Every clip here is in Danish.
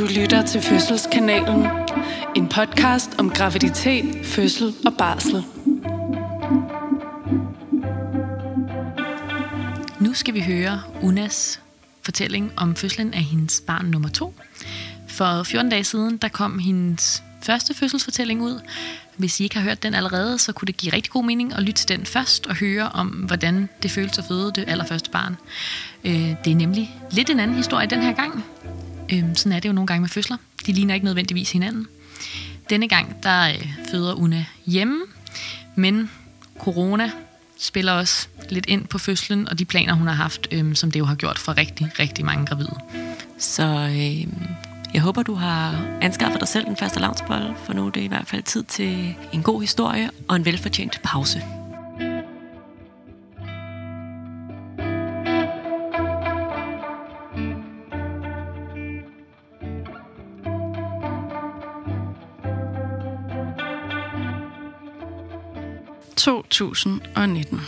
Du lytter til Fødselskanalen. En podcast om graviditet, fødsel og barsel. Nu skal vi høre Unas fortælling om fødslen af hendes barn nummer to. For 14 dage siden, der kom hendes første fødselsfortælling ud. Hvis I ikke har hørt den allerede, så kunne det give rigtig god mening at lytte til den først og høre om, hvordan det føles at føde det allerførste barn. Øh, det er nemlig lidt en anden historie den her gang. Øhm, sådan er det jo nogle gange med fødsler. De ligner ikke nødvendigvis hinanden. Denne gang, der øh, føder Una hjemme, men corona spiller også lidt ind på fødslen og de planer, hun har haft, øhm, som det jo har gjort for rigtig, rigtig mange gravide. Så øh, jeg håber, du har anskaffet dig selv en første lavnsbolle, for nu er det i hvert fald tid til en god historie og en velfortjent pause. ...2019.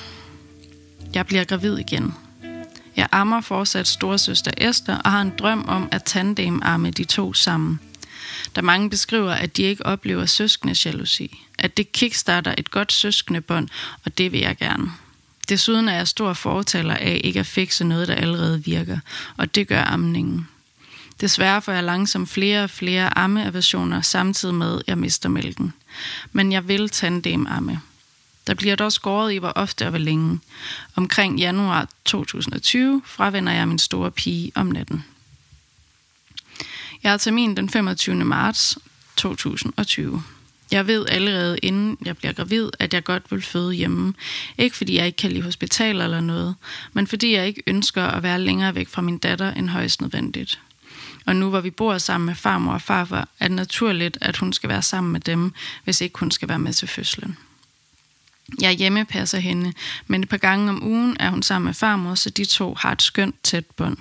Jeg bliver gravid igen. Jeg ammer fortsat storesøster Esther og har en drøm om at tandem-amme de to sammen. Der mange beskriver, at de ikke oplever søskende jalousi. At det kickstarter et godt søskendebånd, og det vil jeg gerne. Desuden er jeg stor fortaler af ikke at fikse noget, der allerede virker, og det gør amningen. Desværre får jeg langsomt flere og flere ammeaversioner, samtidig med, at jeg mister mælken. Men jeg vil tandem-amme. Der bliver dog skåret i, hvor ofte og hvor længe. Omkring januar 2020 fravender jeg min store pige om natten. Jeg har termin den 25. marts 2020. Jeg ved allerede inden jeg bliver gravid, at jeg godt vil føde hjemme. Ikke fordi jeg ikke kan lide hospital eller noget, men fordi jeg ikke ønsker at være længere væk fra min datter end højst nødvendigt. Og nu hvor vi bor sammen med farmor og farfar, er det naturligt, at hun skal være sammen med dem, hvis ikke hun skal være med til fødslen. Jeg hjemmepasser hende, men et par gange om ugen er hun sammen med farmor, så de to har et skønt tæt bånd.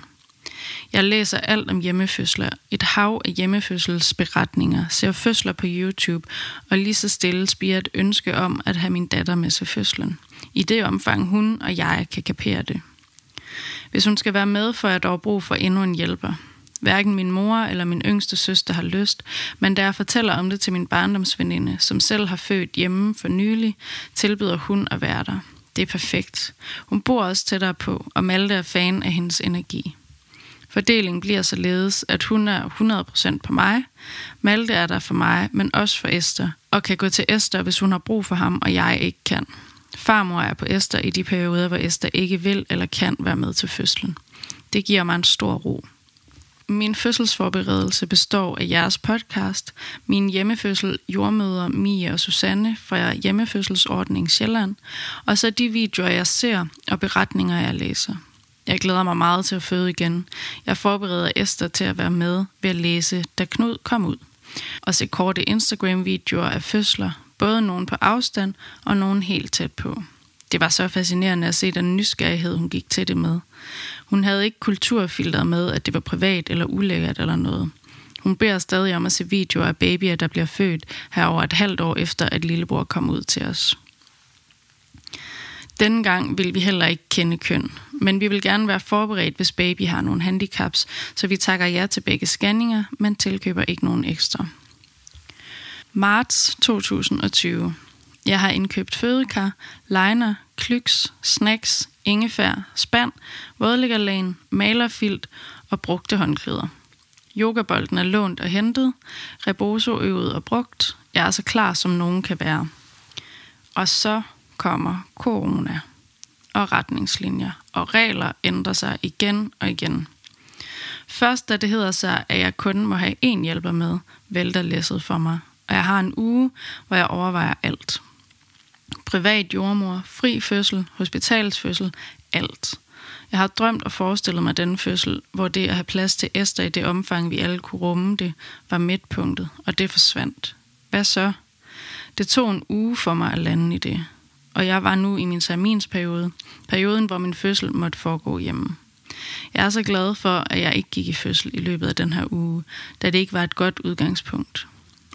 Jeg læser alt om hjemmefødsler, et hav af hjemmefødselsberetninger, ser fødsler på YouTube, og lige så stille spiger et ønske om at have min datter med til fødslen. I det omfang hun og jeg kan kapere det. Hvis hun skal være med, får jeg dog brug for endnu en hjælper. Hverken min mor eller min yngste søster har lyst, men da jeg fortæller om det til min barndomsveninde, som selv har født hjemme for nylig, tilbyder hun at være der. Det er perfekt. Hun bor også tættere på, og Malte er fan af hendes energi. Fordelingen bliver således, at hun er 100% på mig. Malte er der for mig, men også for Esther, og kan gå til Esther, hvis hun har brug for ham, og jeg ikke kan. Farmor er på Esther i de perioder, hvor Esther ikke vil eller kan være med til fødslen. Det giver mig en stor ro. Min fødselsforberedelse består af jeres podcast, min hjemmefødsel jordmøder Mia og Susanne fra hjemmefødselsordning Sjælland, og så de videoer, jeg ser og beretninger, jeg læser. Jeg glæder mig meget til at føde igen. Jeg forbereder Esther til at være med ved at læse, da Knud kom ud. Og se korte Instagram-videoer af fødsler, både nogen på afstand og nogen helt tæt på. Det var så fascinerende at se den nysgerrighed, hun gik til det med. Hun havde ikke kulturfiltret med, at det var privat eller ulækkert eller noget. Hun beder stadig om at se videoer af babyer, der bliver født herover et halvt år efter, at lillebror kom ud til os. Denne gang vil vi heller ikke kende køn, men vi vil gerne være forberedt, hvis baby har nogle handicaps, så vi takker ja til begge scanninger, men tilkøber ikke nogen ekstra. Marts 2020. Jeg har indkøbt fødekar, liner, klyks, snacks, ingefær, spand, vådlæggerlægen, malerfilt og brugte håndklæder. Yogabolden er lånt og hentet, reboso øvet og brugt. Jeg er så klar, som nogen kan være. Og så kommer corona og retningslinjer, og regler ændrer sig igen og igen. Først da det hedder sig, at jeg kun må have én hjælper med, vælter læsset for mig, og jeg har en uge, hvor jeg overvejer alt. Privat jordmor, fri fødsel, hospitalsfødsel, alt. Jeg har drømt og forestillet mig den fødsel, hvor det at have plads til Esther i det omfang, vi alle kunne rumme det, var midtpunktet, og det forsvandt. Hvad så? Det tog en uge for mig at lande i det og jeg var nu i min terminsperiode, perioden, hvor min fødsel måtte foregå hjemme. Jeg er så glad for, at jeg ikke gik i fødsel i løbet af den her uge, da det ikke var et godt udgangspunkt.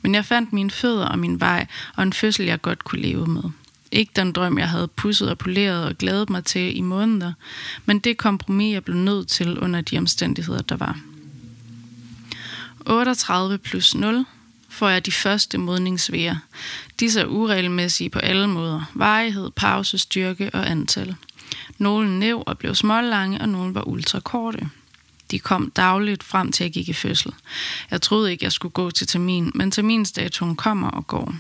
Men jeg fandt mine fødder og min vej, og en fødsel, jeg godt kunne leve med. Ikke den drøm, jeg havde pusset og poleret og glædet mig til i måneder, men det kompromis, jeg blev nødt til under de omstændigheder, der var. 38 plus 0 får jeg de første modningsvejer. Disse er uregelmæssige på alle måder. Varighed, pause, styrke og antal. Nogle næv og blev smålange, og nogle var ultrakorte. De kom dagligt frem til, jeg gik i fødsel. Jeg troede ikke, jeg skulle gå til termin, men terminsdatoen kommer og går.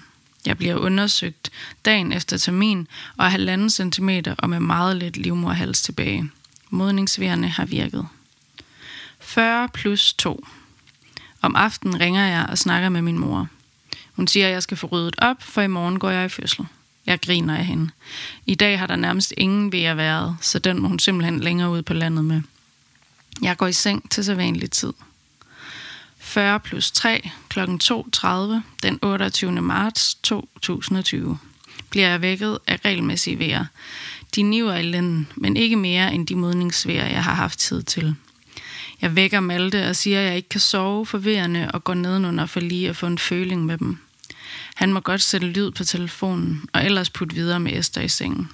Jeg bliver undersøgt dagen efter termin og er halvanden centimeter og med meget lidt livmorhals tilbage. Modningsværende har virket. 40 plus 2. Om aftenen ringer jeg og snakker med min mor. Hun siger, at jeg skal få ryddet op, for i morgen går jeg i fødsel. Jeg griner af hende. I dag har der nærmest ingen ved at været, så den må hun simpelthen længere ud på landet med. Jeg går i seng til sædvanlig tid. 40 plus 3 kl. 2.30 den 28. marts 2020 bliver jeg vækket af regelmæssige vejr. De niver i lænden, men ikke mere end de modningsvejr, jeg har haft tid til. Jeg vækker Malte og siger, at jeg ikke kan sove for vejerne og går nedenunder for lige at få en føling med dem. Han må godt sætte lyd på telefonen, og ellers putte videre med Esther i sengen.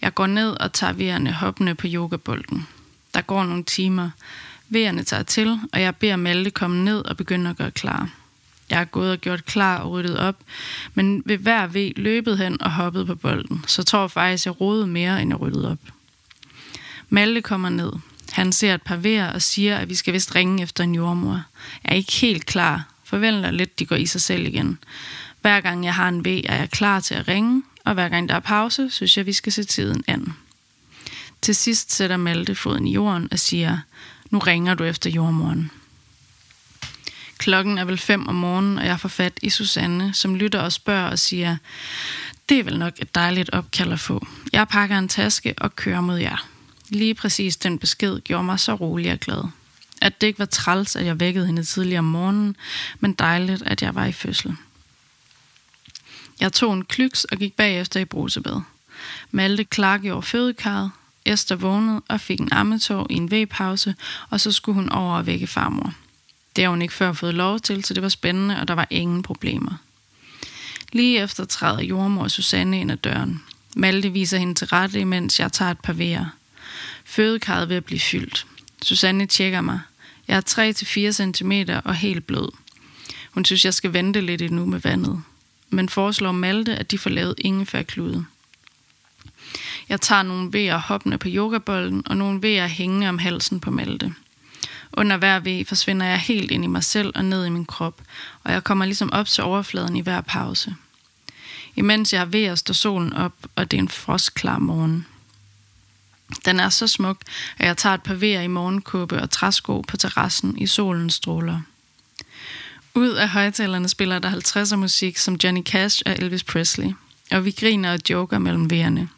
Jeg går ned og tager vejerne hoppende på yogabolden. Der går nogle timer. Vejerne tager til, og jeg beder Malte komme ned og begynde at gøre klar. Jeg er gået og gjort klar og ryddet op, men ved hver ved løbet hen og hoppet på bolden, så tror jeg faktisk, jeg rodede mere, end jeg ryddede op. Malte kommer ned. Han ser et par vejer og siger, at vi skal vist ringe efter en jordmor. Jeg er ikke helt klar. Forventer lidt, de går i sig selv igen. Hver gang jeg har en V, er jeg klar til at ringe, og hver gang der er pause, synes jeg, vi skal se tiden an. Til sidst sætter Malte foden i jorden og siger, nu ringer du efter jordmoren. Klokken er vel fem om morgenen, og jeg får fat i Susanne, som lytter og spørger og siger, det er vel nok et dejligt opkald at få. Jeg pakker en taske og kører mod jer. Lige præcis den besked gjorde mig så rolig og glad. At det ikke var træls, at jeg vækkede hende tidligere om morgenen, men dejligt, at jeg var i fødsel. Jeg tog en klyks og gik bagefter i brusebad. Malte klargjorde fødekarret, Esther vågnede og fik en ammetår i en V-pause, og så skulle hun over og vække farmor. Det har hun ikke før fået lov til, så det var spændende, og der var ingen problemer. Lige efter træder jordmor Susanne ind ad døren. Malte viser hende til rette, imens jeg tager et par vejer. Fødekarret ved at blive fyldt. Susanne tjekker mig. Jeg er 3-4 cm og helt blød. Hun synes, jeg skal vente lidt endnu med vandet. Men foreslår Malte, at de får lavet ingefærklude. Jeg tager nogle vejer hoppende på yogabolden og nogle vejer hængende om halsen på Malte. Under hver V forsvinder jeg helt ind i mig selv og ned i min krop, og jeg kommer ligesom op til overfladen i hver pause. Imens jeg er ved at stå solen op, og det er en frostklar morgen. Den er så smuk, at jeg tager et par vejer i morgenkåbe og træsko på terrassen i solens stråler. Ud af højtalerne spiller der 50'er musik som Johnny Cash og Elvis Presley, og vi griner og joker mellem vejerne.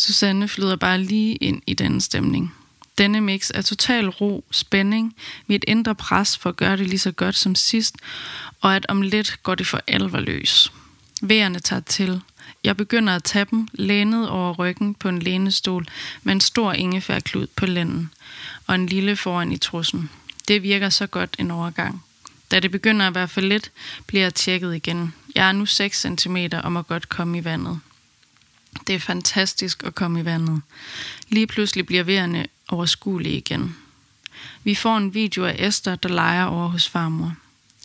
Susanne flyder bare lige ind i denne stemning. Denne mix er total ro, spænding, mit indre pres for at gøre det lige så godt som sidst, og at om lidt går det for alvor løs. Vejerne tager til. Jeg begynder at tage dem, lænet over ryggen på en lænestol med en stor ingefærklud på lænden og en lille foran i trussen. Det virker så godt en overgang. Da det begynder at være for lidt, bliver jeg tjekket igen. Jeg er nu 6 cm og må godt komme i vandet. Det er fantastisk at komme i vandet. Lige pludselig bliver vejerne overskuelige igen. Vi får en video af Esther, der leger over hos farmor.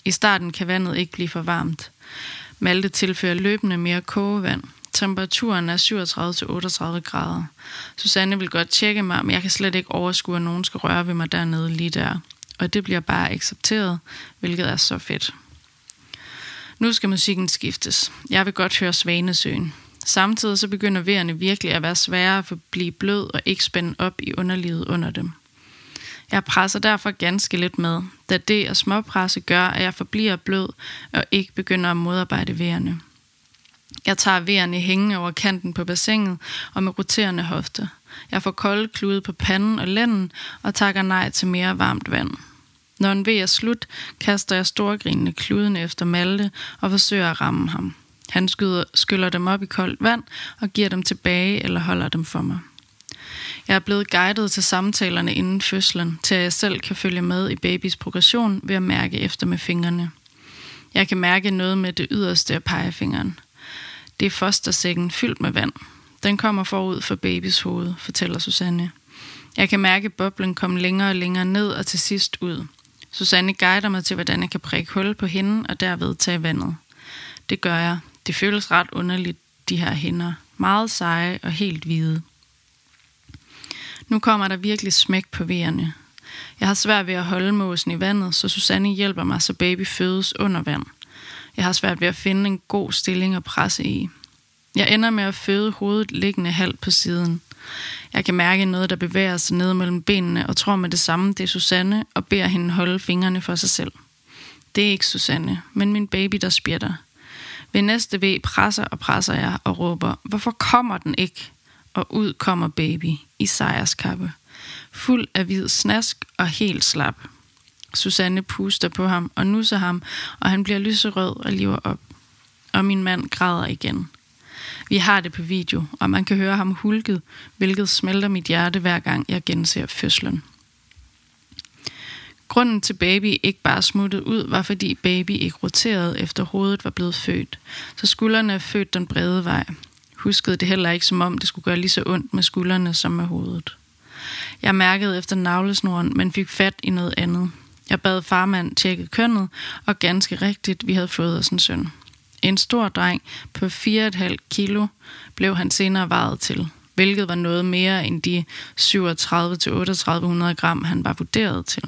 I starten kan vandet ikke blive for varmt. Malte tilfører løbende mere kogevand. Temperaturen er 37-38 grader. Susanne vil godt tjekke mig, men jeg kan slet ikke overskue, at nogen skal røre ved mig dernede lige der. Og det bliver bare accepteret, hvilket er så fedt. Nu skal musikken skiftes. Jeg vil godt høre Svanesøen. Samtidig så begynder vejerne virkelig at være svære at blive blød og ikke spænde op i underlivet under dem. Jeg presser derfor ganske lidt med, da det og småpresse gør, at jeg forbliver blød og ikke begynder at modarbejde vejerne. Jeg tager vejerne hængende over kanten på bassinet og med roterende hofter. Jeg får kolde klude på panden og lænden og takker nej til mere varmt vand. Når en ved er slut, kaster jeg storgrinende kluden efter Malte og forsøger at ramme ham. Han skyder, skyller dem op i koldt vand og giver dem tilbage eller holder dem for mig. Jeg er blevet guidet til samtalerne inden fødslen, til at jeg selv kan følge med i babys progression ved at mærke efter med fingrene. Jeg kan mærke noget med det yderste af pegefingeren. Det er fostersækken fyldt med vand. Den kommer forud for babys hoved, fortæller Susanne. Jeg kan mærke boblen komme længere og længere ned og til sidst ud. Susanne guider mig til, hvordan jeg kan prikke hul på hende og derved tage vandet. Det gør jeg. Det føles ret underligt, de her hænder. Meget seje og helt hvide. Nu kommer der virkelig smæk på vejerne. Jeg har svært ved at holde måsen i vandet, så Susanne hjælper mig, så baby fødes under vand. Jeg har svært ved at finde en god stilling at presse i. Jeg ender med at føde hovedet liggende halvt på siden. Jeg kan mærke noget, der bevæger sig ned mellem benene, og tror med det samme, det er Susanne, og beder hende holde fingrene for sig selv. Det er ikke Susanne, men min baby, der spjætter. Ved næste V presser og presser jeg og råber, hvorfor kommer den ikke? Og ud kommer baby i sejrskappe. Fuld af hvid snask og helt slap. Susanne puster på ham og nusser ham, og han bliver lyserød og lever op. Og min mand græder igen. Vi har det på video, og man kan høre ham hulket, hvilket smelter mit hjerte hver gang jeg genser fødslen. Grunden til baby ikke bare smuttede ud, var fordi baby ikke roterede efter hovedet var blevet født, så skuldrene er født den brede vej. Huskede det heller ikke som om det skulle gøre lige så ondt med skuldrene som med hovedet. Jeg mærkede efter navlesnoren, men fik fat i noget andet. Jeg bad farmand tjekke kønnet, og ganske rigtigt, vi havde fået os en søn. En stor dreng på 4,5 kilo blev han senere varet til, hvilket var noget mere end de 37-3800 gram, han var vurderet til.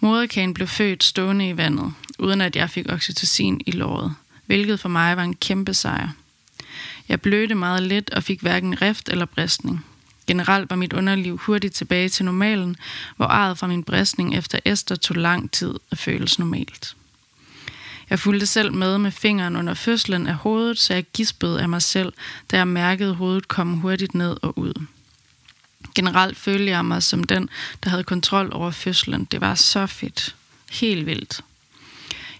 Moderkagen blev født stående i vandet, uden at jeg fik oxytocin i låret, hvilket for mig var en kæmpe sejr. Jeg blødte meget let og fik hverken rift eller bristning. Generelt var mit underliv hurtigt tilbage til normalen, hvor arret fra min bristning efter Esther tog lang tid at føles normalt. Jeg fulgte selv med med fingeren under fødslen af hovedet, så jeg gispede af mig selv, da jeg mærkede hovedet komme hurtigt ned og ud. Generelt følte jeg mig som den, der havde kontrol over fødslen. Det var så fedt. Helt vildt.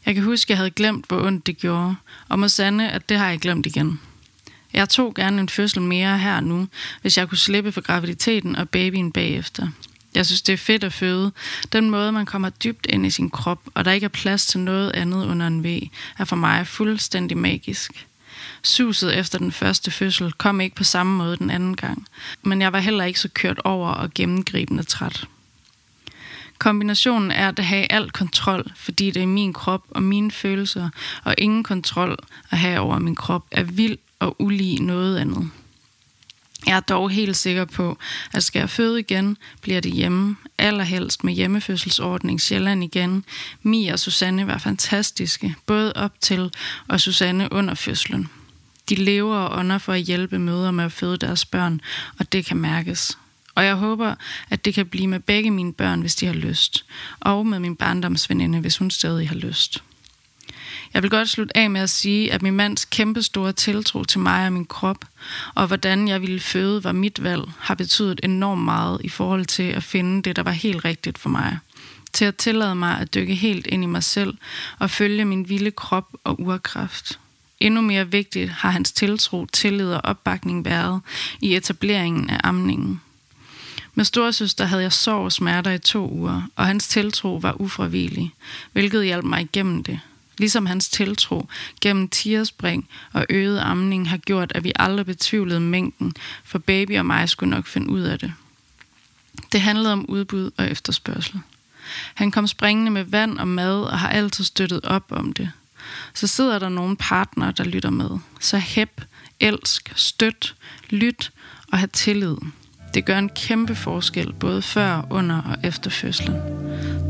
Jeg kan huske, at jeg havde glemt, hvor ondt det gjorde, og må sande, at det har jeg glemt igen. Jeg tog gerne en fødsel mere her nu, hvis jeg kunne slippe for graviditeten og babyen bagefter. Jeg synes, det er fedt at føde. Den måde, man kommer dybt ind i sin krop, og der ikke er plads til noget andet under en V, er for mig fuldstændig magisk. Suset efter den første fødsel kom ikke på samme måde den anden gang, men jeg var heller ikke så kørt over og gennemgribende træt. Kombinationen er at have al kontrol, fordi det er min krop og mine følelser, og ingen kontrol at have over min krop er vild og ulig noget andet. Jeg er dog helt sikker på, at skal jeg føde igen, bliver det hjemme, allerhelst med hjemmefødselsordning Sjælland igen. Mia og Susanne var fantastiske, både op til og Susanne under fødslen. De lever og ånder for at hjælpe mødre med at føde deres børn, og det kan mærkes. Og jeg håber, at det kan blive med begge mine børn, hvis de har lyst, og med min barndomsveninde, hvis hun stadig har lyst. Jeg vil godt slutte af med at sige, at min mands kæmpe store tiltro til mig og min krop, og hvordan jeg ville føde, var mit valg, har betydet enormt meget i forhold til at finde det, der var helt rigtigt for mig. Til at tillade mig at dykke helt ind i mig selv og følge min vilde krop og urkraft. Endnu mere vigtigt har hans tiltro, tillid og opbakning været i etableringen af amningen. Med storesøster havde jeg sorg og smerter i to uger, og hans tiltro var ufravigelig, hvilket hjalp mig igennem det. Ligesom hans tiltro gennem tierspring og øget amning har gjort, at vi aldrig betvivlede mængden, for baby og mig skulle nok finde ud af det. Det handlede om udbud og efterspørgsel. Han kom springende med vand og mad og har altid støttet op om det. Så sidder der nogle partner, der lytter med. Så hæb, elsk, støt, lyt og have tillid. Det gør en kæmpe forskel, både før, under og efter fødslen.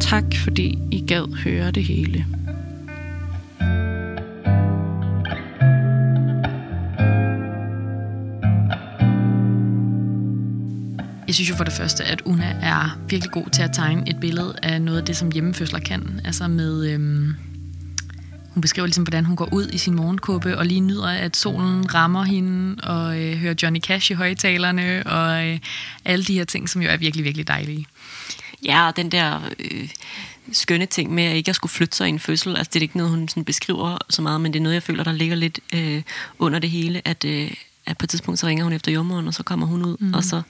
Tak fordi I gad høre det hele. Jeg synes jo for det første, at Una er virkelig god til at tegne et billede af noget af det, som hjemmefødsler kan. Altså med... Øhm, hun beskriver ligesom, hvordan hun går ud i sin morgenkåbe og lige nyder, at solen rammer hende, og øh, hører Johnny Cash i højtalerne, og øh, alle de her ting, som jo er virkelig, virkelig dejlige. Ja, og den der øh, skønne ting med at ikke at skulle flytte sig i en fødsel, altså det er ikke noget, hun sådan beskriver så meget, men det er noget, jeg føler, der ligger lidt øh, under det hele, at, øh, at på et tidspunkt så ringer hun efter jordmoren, og så kommer hun ud, mm. og så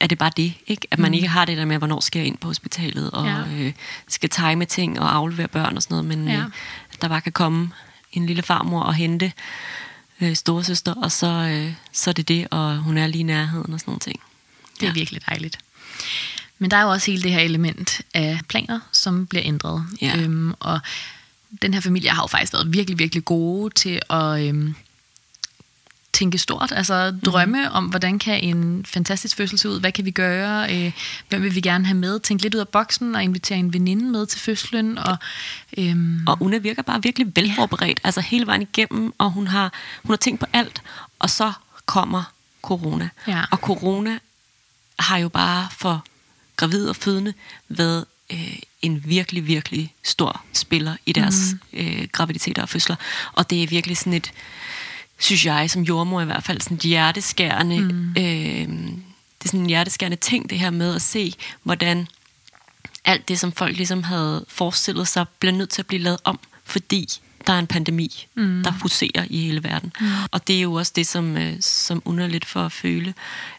er det bare det, ikke? At man mm. ikke har det der med, hvornår skal jeg ind på hospitalet, og ja. øh, skal time ting og aflevere børn og sådan noget, men ja. øh, der bare kan komme en lille farmor og hente øh, storesøster, og så, øh, så er det det, og hun er lige i nærheden og sådan nogle ting. Det er ja. virkelig dejligt. Men der er jo også hele det her element af planer, som bliver ændret. Ja. Øhm, og den her familie har jo faktisk været virkelig, virkelig gode til at øhm, tænke stort. Altså drømme mm. om, hvordan kan en fantastisk fødsel se ud? Hvad kan vi gøre? Øh, hvem vil vi gerne have med? Tænke lidt ud af boksen og invitere en veninde med til fødslen. Og, øhm, Og Una virker bare virkelig velforberedt, altså hele vejen igennem, og hun har, hun har tænkt på alt, og så kommer corona. Ja. Og corona har jo bare for gravide og fødende været øh, en virkelig, virkelig stor spiller i deres mm. øh, graviditeter og fødsler. Og det er virkelig sådan et, synes jeg som jordmor i hvert fald, sådan hjerteskærende, mm. øh, det er sådan en hjerteskærende ting, det her med at se, hvordan alt det, som folk ligesom havde forestillet sig, bliver nødt til at blive lavet om, fordi der er en pandemi, mm. der huserer i hele verden. Mm. Og det er jo også det, som, øh, som Una lidt for at føle.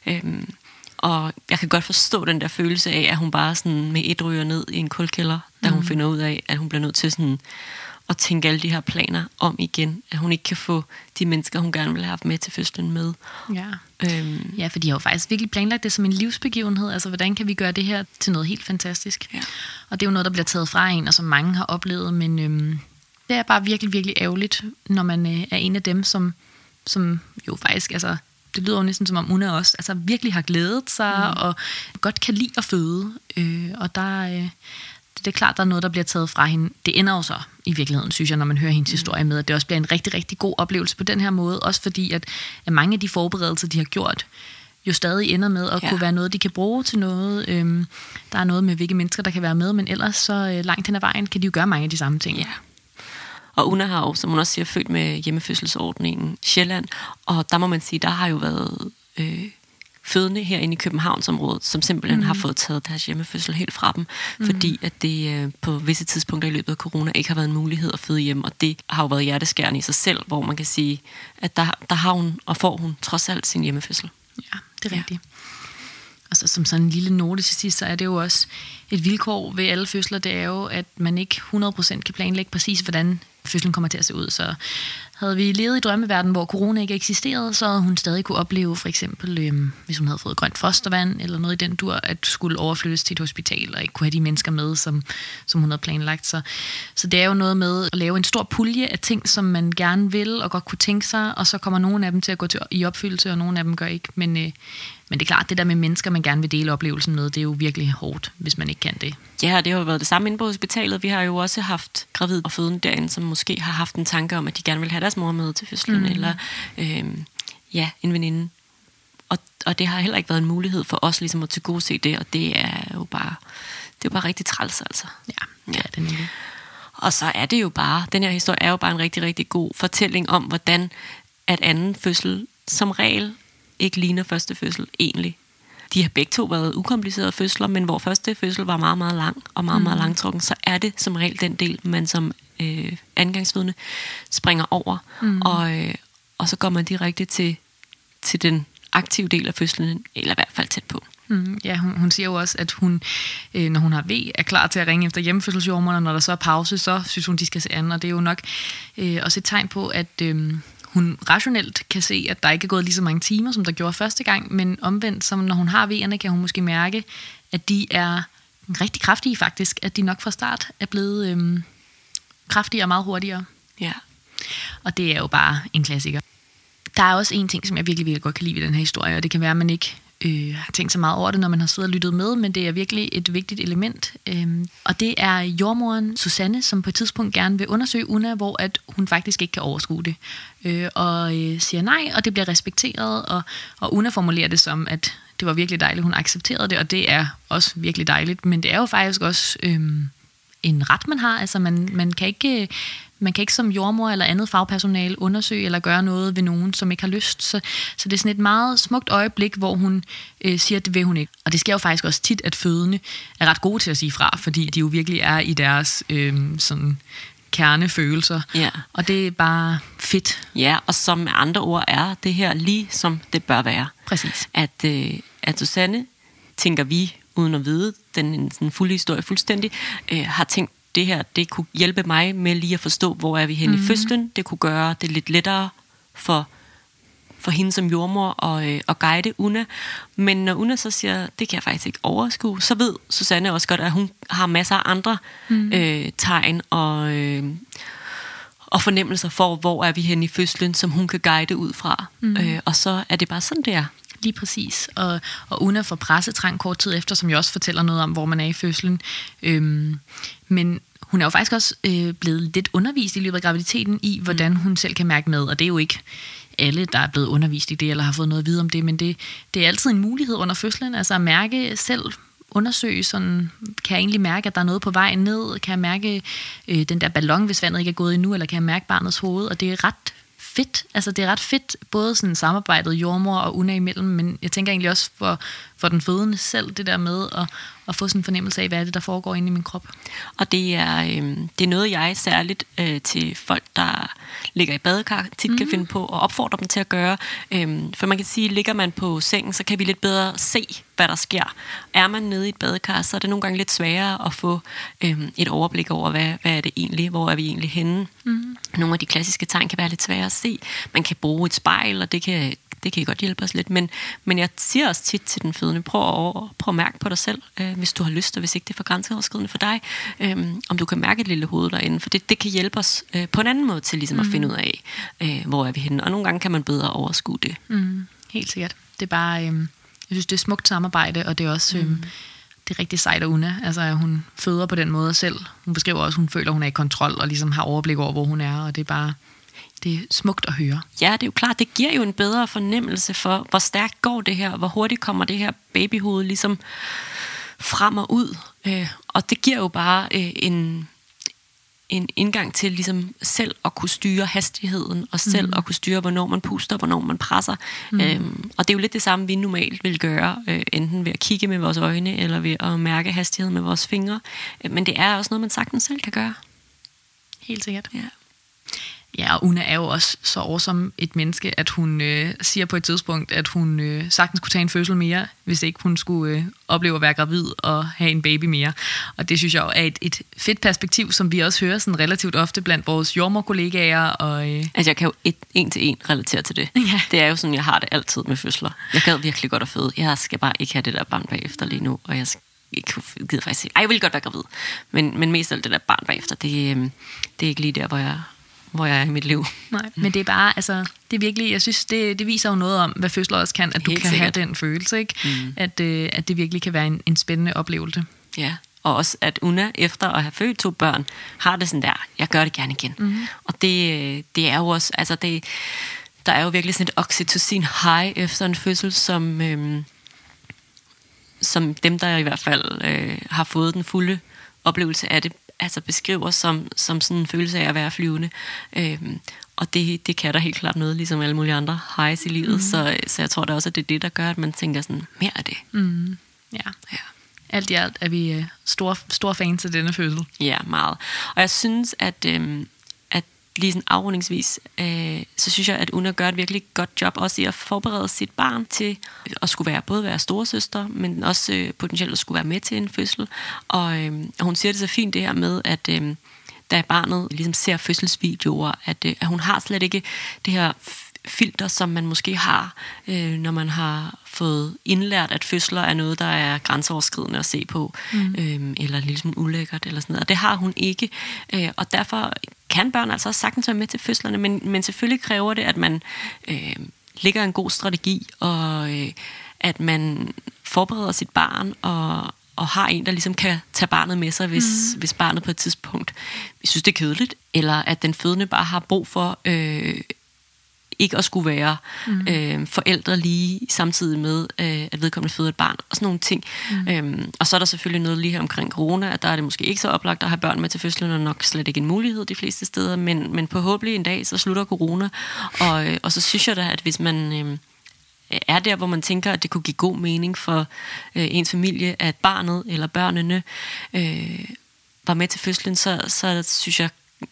Øhm, og jeg kan godt forstå den der følelse af, at hun bare sådan med et ryger ned i en kulkælder, da hun finder ud af, at hun bliver nødt til sådan at tænke alle de her planer om igen. At hun ikke kan få de mennesker, hun gerne vil have haft med til fødslen med. ja. Øhm, Ja, for de har jo faktisk virkelig planlagt det som en livsbegivenhed. Altså, hvordan kan vi gøre det her til noget helt fantastisk? Ja. Og det er jo noget, der bliver taget fra en, og som mange har oplevet, men øhm, det er bare virkelig, virkelig ærgerligt, når man øh, er en af dem, som, som jo faktisk, altså, det lyder jo næsten som om Una også, altså virkelig har glædet sig, mm. og godt kan lide at føde. Øh, og der, øh, det er klart, der er noget, der bliver taget fra hende. Det ender jo så i virkeligheden, synes jeg, når man hører hendes mm. historie med, at det også bliver en rigtig, rigtig god oplevelse på den her måde. Også fordi, at, at mange af de forberedelser, de har gjort, jo stadig ender med at Ja. ja. kunne være noget, de kan bruge til noget. Øhm, der er noget med, hvilke mennesker, der kan være med, men ellers så øh, langt hen ad vejen, kan de jo gøre mange af de samme ting. Ja. Og Una har jo, som hun også siger, født med hjemmefødselsordningen Sjælland, og der må man sige, der har jo været øh, fødende herinde i Københavnsområdet, som simpelthen mm. har fået taget deres hjemmefødsel helt fra dem, mm. fordi at det øh, på visse tidspunkter i løbet af corona ikke har været en mulighed at føde hjemme, og det har jo været hjerteskærende i sig selv, hvor man kan sige, at der, der har hun og får hun trods alt sin hjemmefødsel. Ja, det er ja. rigtigt. Og så som sådan en lille note til sidst, så er det jo også et vilkår ved alle fødsler, det er jo, at man ikke 100% kan planlægge præcis, hvordan fødslen kommer til at se ud. Så havde vi levet i drømmeverden, hvor corona ikke eksisterede, så havde hun stadig kunne opleve for eksempel, øhm, hvis hun havde fået grønt fostervand eller noget i den dur, at skulle overflyttes til et hospital og ikke kunne have de mennesker med, som, som hun havde planlagt. Så, så det er jo noget med at lave en stor pulje af ting, som man gerne vil og godt kunne tænke sig, og så kommer nogle af dem til at gå til, i opfyldelse, og nogle af dem gør ikke. Men, øh, men det er klart, det der med mennesker, man gerne vil dele oplevelsen med, det er jo virkelig hårdt, hvis man ikke kan det. Ja, det har jo været det samme inde på hospitalet. Vi har jo også haft gravid og fødende derinde, som måske har haft en tanke om, at de gerne vil have deres mor med til fødslen, mm. eller øh, ja, en veninde. Og, og det har heller ikke været en mulighed for os ligesom at tilgodese det, og det er jo bare, det er jo bare rigtig træls, altså. Ja, det er det nemlig. Og så er det jo bare, den her historie er jo bare en rigtig, rigtig god fortælling om, hvordan at anden fødsel som regel ikke ligner første fødsel egentlig. De har begge to været ukomplicerede fødsler, men hvor første fødsel var meget, meget lang og meget, meget langtrukken, så er det som regel den del, man som øh, andengangsfødende springer over, mm. og, øh, og så går man direkte til, til den aktive del af fødslen, eller i hvert fald tæt på. Mm, ja, hun, hun siger jo også, at hun, øh, når hun har ved, er klar til at ringe efter hjemmefødselsjordmor, og når der så er pause, så synes hun, de skal se an. Og det er jo nok øh, også et tegn på, at øh, hun rationelt kan se, at der ikke er gået lige så mange timer, som der gjorde første gang, men omvendt, som når hun har V'erne, kan hun måske mærke, at de er rigtig kraftige faktisk, at de nok fra start er blevet øh, kraftigere og meget hurtigere. Ja. Og det er jo bare en klassiker. Der er også en ting, som jeg virkelig, virkelig godt kan lide ved den her historie, og det kan være, at man ikke øh, har tænkt så meget over det, når man har siddet og lyttet med, men det er virkelig et vigtigt element. Øhm, og det er jordmoren Susanne, som på et tidspunkt gerne vil undersøge Una, hvor at hun faktisk ikke kan overskue det. Øh, og øh, siger nej, og det bliver respekteret, og, og Una formulerer det som, at det var virkelig dejligt, hun accepterede det, og det er også virkelig dejligt, men det er jo faktisk også... Øh, en ret, man har. Altså, man, man, kan ikke, øh, man kan ikke som jordmor eller andet fagpersonale undersøge eller gøre noget ved nogen, som ikke har lyst. Så, så det er sådan et meget smukt øjeblik, hvor hun øh, siger, at det vil hun ikke. Og det sker jo faktisk også tit, at fødende er ret gode til at sige fra, fordi de jo virkelig er i deres øh, sådan kernefølelser. Ja. Og det er bare fedt. Ja, og som med andre ord er det her lige som det bør være. Præcis. At, øh, at Susanne, tænker vi, uden at vide den, den fulde historie fuldstændig, øh, har tænkt, det her, det kunne hjælpe mig med lige at forstå, hvor er vi henne mm. i fødslen. Det kunne gøre det lidt lettere for for hende som jordmor og, øh, og guide Una. Men når Una så siger, det kan jeg faktisk ikke overskue, så ved Susanne også godt, at hun har masser af andre mm. øh, tegn og, øh, og fornemmelser for, hvor er vi henne i fødslen, som hun kan guide ud fra. Mm. Øh, og så er det bare sådan, det er. Lige præcis. Og, og Una får pressetrang kort tid efter, som jo også fortæller noget om, hvor man er i fødslen. Øhm, men hun er jo faktisk også øh, blevet lidt undervist i løbet af graviditeten i, hvordan hun selv kan mærke med. Og det er jo ikke alle, der er blevet undervist i det, eller har fået noget at vide om det, men det, det er altid en mulighed under fødslen, altså at mærke selv, undersøge, sådan, kan jeg egentlig mærke, at der er noget på vej ned? Kan jeg mærke øh, den der ballon, hvis vandet ikke er gået endnu? Eller kan jeg mærke barnets hoved? Og det er ret fedt. Altså, det er ret fedt, både sådan samarbejdet jordmor og Una imellem, men jeg tænker egentlig også for, for den fødende selv, det der med at, at få sådan en fornemmelse af, hvad er det, der foregår inde i min krop. Og det er, øh, det er noget, jeg særligt øh, til folk, der ligger i badekar, tit mm. kan mhm. finde på og opfordre dem til at gøre. Øh, for man kan sige, ligger man på sengen, så kan vi lidt bedre se, hvad der sker. Er man nede i et badekar, så er det nogle gange lidt sværere at få øh, et overblik over, hvad, hvad er det egentlig, hvor er vi egentlig henne. Mm. Nogle af de klassiske tegn kan være lidt svære at se. Man kan bruge et spejl, og det kan det kan godt hjælpe os lidt. Men, men jeg siger også tit til den fødende, prøv at, prøv at mærke på dig selv, øh, hvis du har lyst, og hvis ikke det er for grænseoverskridende for dig, øh, om du kan mærke et lille hoved derinde, for det, det kan hjælpe os øh, på en anden måde til ligesom mm. at finde ud af, øh, hvor er vi henne. Og nogle gange kan man bedre overskue det. Mm, helt sikkert. Det er bare, øh, jeg synes, det er smukt samarbejde, og det er også... Øh, mm det er rigtig sejt af Una. Altså, hun føder på den måde selv. Hun beskriver også, at hun føler, at hun er i kontrol og ligesom har overblik over, hvor hun er. Og det er bare, det er smukt at høre. Ja, det er jo klart, det giver jo en bedre fornemmelse for, hvor stærkt går det her, hvor hurtigt kommer det her babyhoved ligesom frem og ud. Øh, og det giver jo bare øh, en, en indgang til ligesom selv at kunne styre hastigheden, og selv mm. at kunne styre, hvornår man puster, hvornår man presser. Mm. Øhm, og det er jo lidt det samme, vi normalt vil gøre, øh, enten ved at kigge med vores øjne, eller ved at mærke hastigheden med vores fingre. Øh, men det er også noget, man sagtens selv kan gøre. Helt sikkert. Ja. Ja, og Una er jo også så awesome et menneske, at hun øh, siger på et tidspunkt, at hun øh, sagtens kunne tage en fødsel mere, hvis ikke hun skulle øh, opleve at være gravid og have en baby mere. Og det synes jeg er et, et fedt perspektiv, som vi også hører sådan relativt ofte blandt vores jordmorkollegaer. Og, øh... Altså jeg kan jo et, en til en relatere til det. Ja. Det er jo sådan, jeg har det altid med fødsler. Jeg gad virkelig godt at føde. Jeg skal bare ikke have det der barn bagefter lige nu, og jeg ikke gider faktisk ikke. Ej, jeg vil godt være gravid. Men, men mest af det der barn bagefter, det, øh, det er ikke lige der, hvor jeg hvor jeg er i mit liv. Nej, men det er bare, altså, det er virkelig, jeg synes, det, det viser jo noget om, hvad fødsler også kan, at du Helt kan sikkert. have den følelse, ikke? Mm. At, øh, at det virkelig kan være en, en spændende oplevelse. Ja, og også at Una, efter at have født to børn, har det sådan der, jeg gør det gerne igen. Mm. Og det, det er jo også, altså det, der er jo virkelig sådan et oxytocin high efter en fødsel, som, øhm, som dem, der i hvert fald øh, har fået den fulde oplevelse af det, altså beskriver som, som sådan en følelse af at være flyvende. Øhm, og det, det kan der helt klart noget, ligesom alle mulige andre highs i livet. Mm. Så, så jeg tror da også, at det er det, der gør, at man tænker sådan, mere af det. Mm. Ja. ja. Alt i alt er vi øh, store, store fans af denne fødsel. Ja, meget. Og jeg synes, at, øhm, lige sådan afrundingsvis, øh, så synes jeg, at Una gør et virkelig godt job også i at forberede sit barn til at skulle være både være storesøster, men også øh, potentielt at skulle være med til en fødsel. Og, øh, og hun siger det så fint det her med, at øh, da barnet ligesom ser fødselsvideoer, at, øh, at hun har slet ikke det her filter, som man måske har, øh, når man har fået indlært, at fødsler er noget, der er grænseoverskridende at se på, mm. øh, eller ligesom ulækkert, eller sådan noget. Og det har hun ikke, øh, og derfor kan børn altså også sagtens være med til fødslerne, men, men selvfølgelig kræver det, at man øh, lægger en god strategi, og øh, at man forbereder sit barn, og, og har en, der ligesom kan tage barnet med sig, hvis, mm. hvis barnet på et tidspunkt synes, det er kedeligt, eller at den fødende bare har brug for øh, ikke at skulle være mm. øh, forældre lige samtidig med, øh, at vedkommende føder et barn, og sådan nogle ting. Mm. Øhm, og så er der selvfølgelig noget lige her omkring corona, at der er det måske ikke så oplagt at have børn med til fødslen, og nok slet ikke en mulighed de fleste steder, men, men på håbentlig en dag, så slutter corona, og, øh, og så synes jeg da, at hvis man... Øh, er der, hvor man tænker, at det kunne give god mening for øh, ens familie, at barnet eller børnene øh, var med til fødslen, så, så synes jeg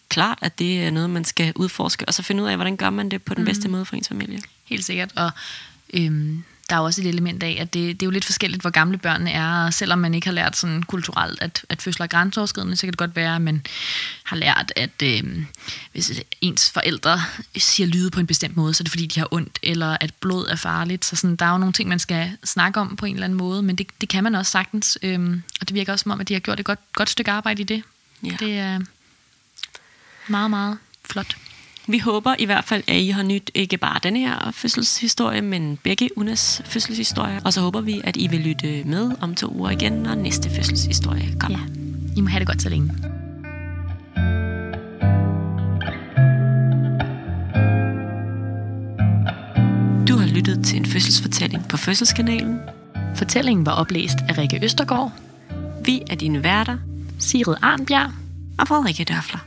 klart, at det er noget, man skal udforske, og så finde ud af, hvordan gør man det på den bedste mm. måde for ens familie. Helt sikkert, og øhm, der er også et element af, at det, det er jo lidt forskelligt, hvor gamle børnene er, og selvom man ikke har lært sådan kulturelt, at, at fødsler er grænseoverskridende, så kan det godt være, at man har lært, at øh, hvis ens forældre siger lyde på en bestemt måde, så er det fordi, de har ondt, eller at blod er farligt. Så sådan, der er jo nogle ting, man skal snakke om på en eller anden måde, men det, det kan man også sagtens, øh, og det virker også som om, at de har gjort et godt, godt stykke arbejde i det. Ja. Det er meget, meget flot. Vi håber i hvert fald, at I har nyt ikke bare den her fødselshistorie, men begge Unas fødselshistorie. Og så håber vi, at I vil lytte med om to uger igen, når næste fødselshistorie kommer. Ja. I må have det godt så længe. Du har lyttet til en fødselsfortælling på Fødselskanalen. Fortællingen var oplæst af Rikke Østergaard, Vi er dine værter Sigrid Arnbjerg og Frederikke Dørfler.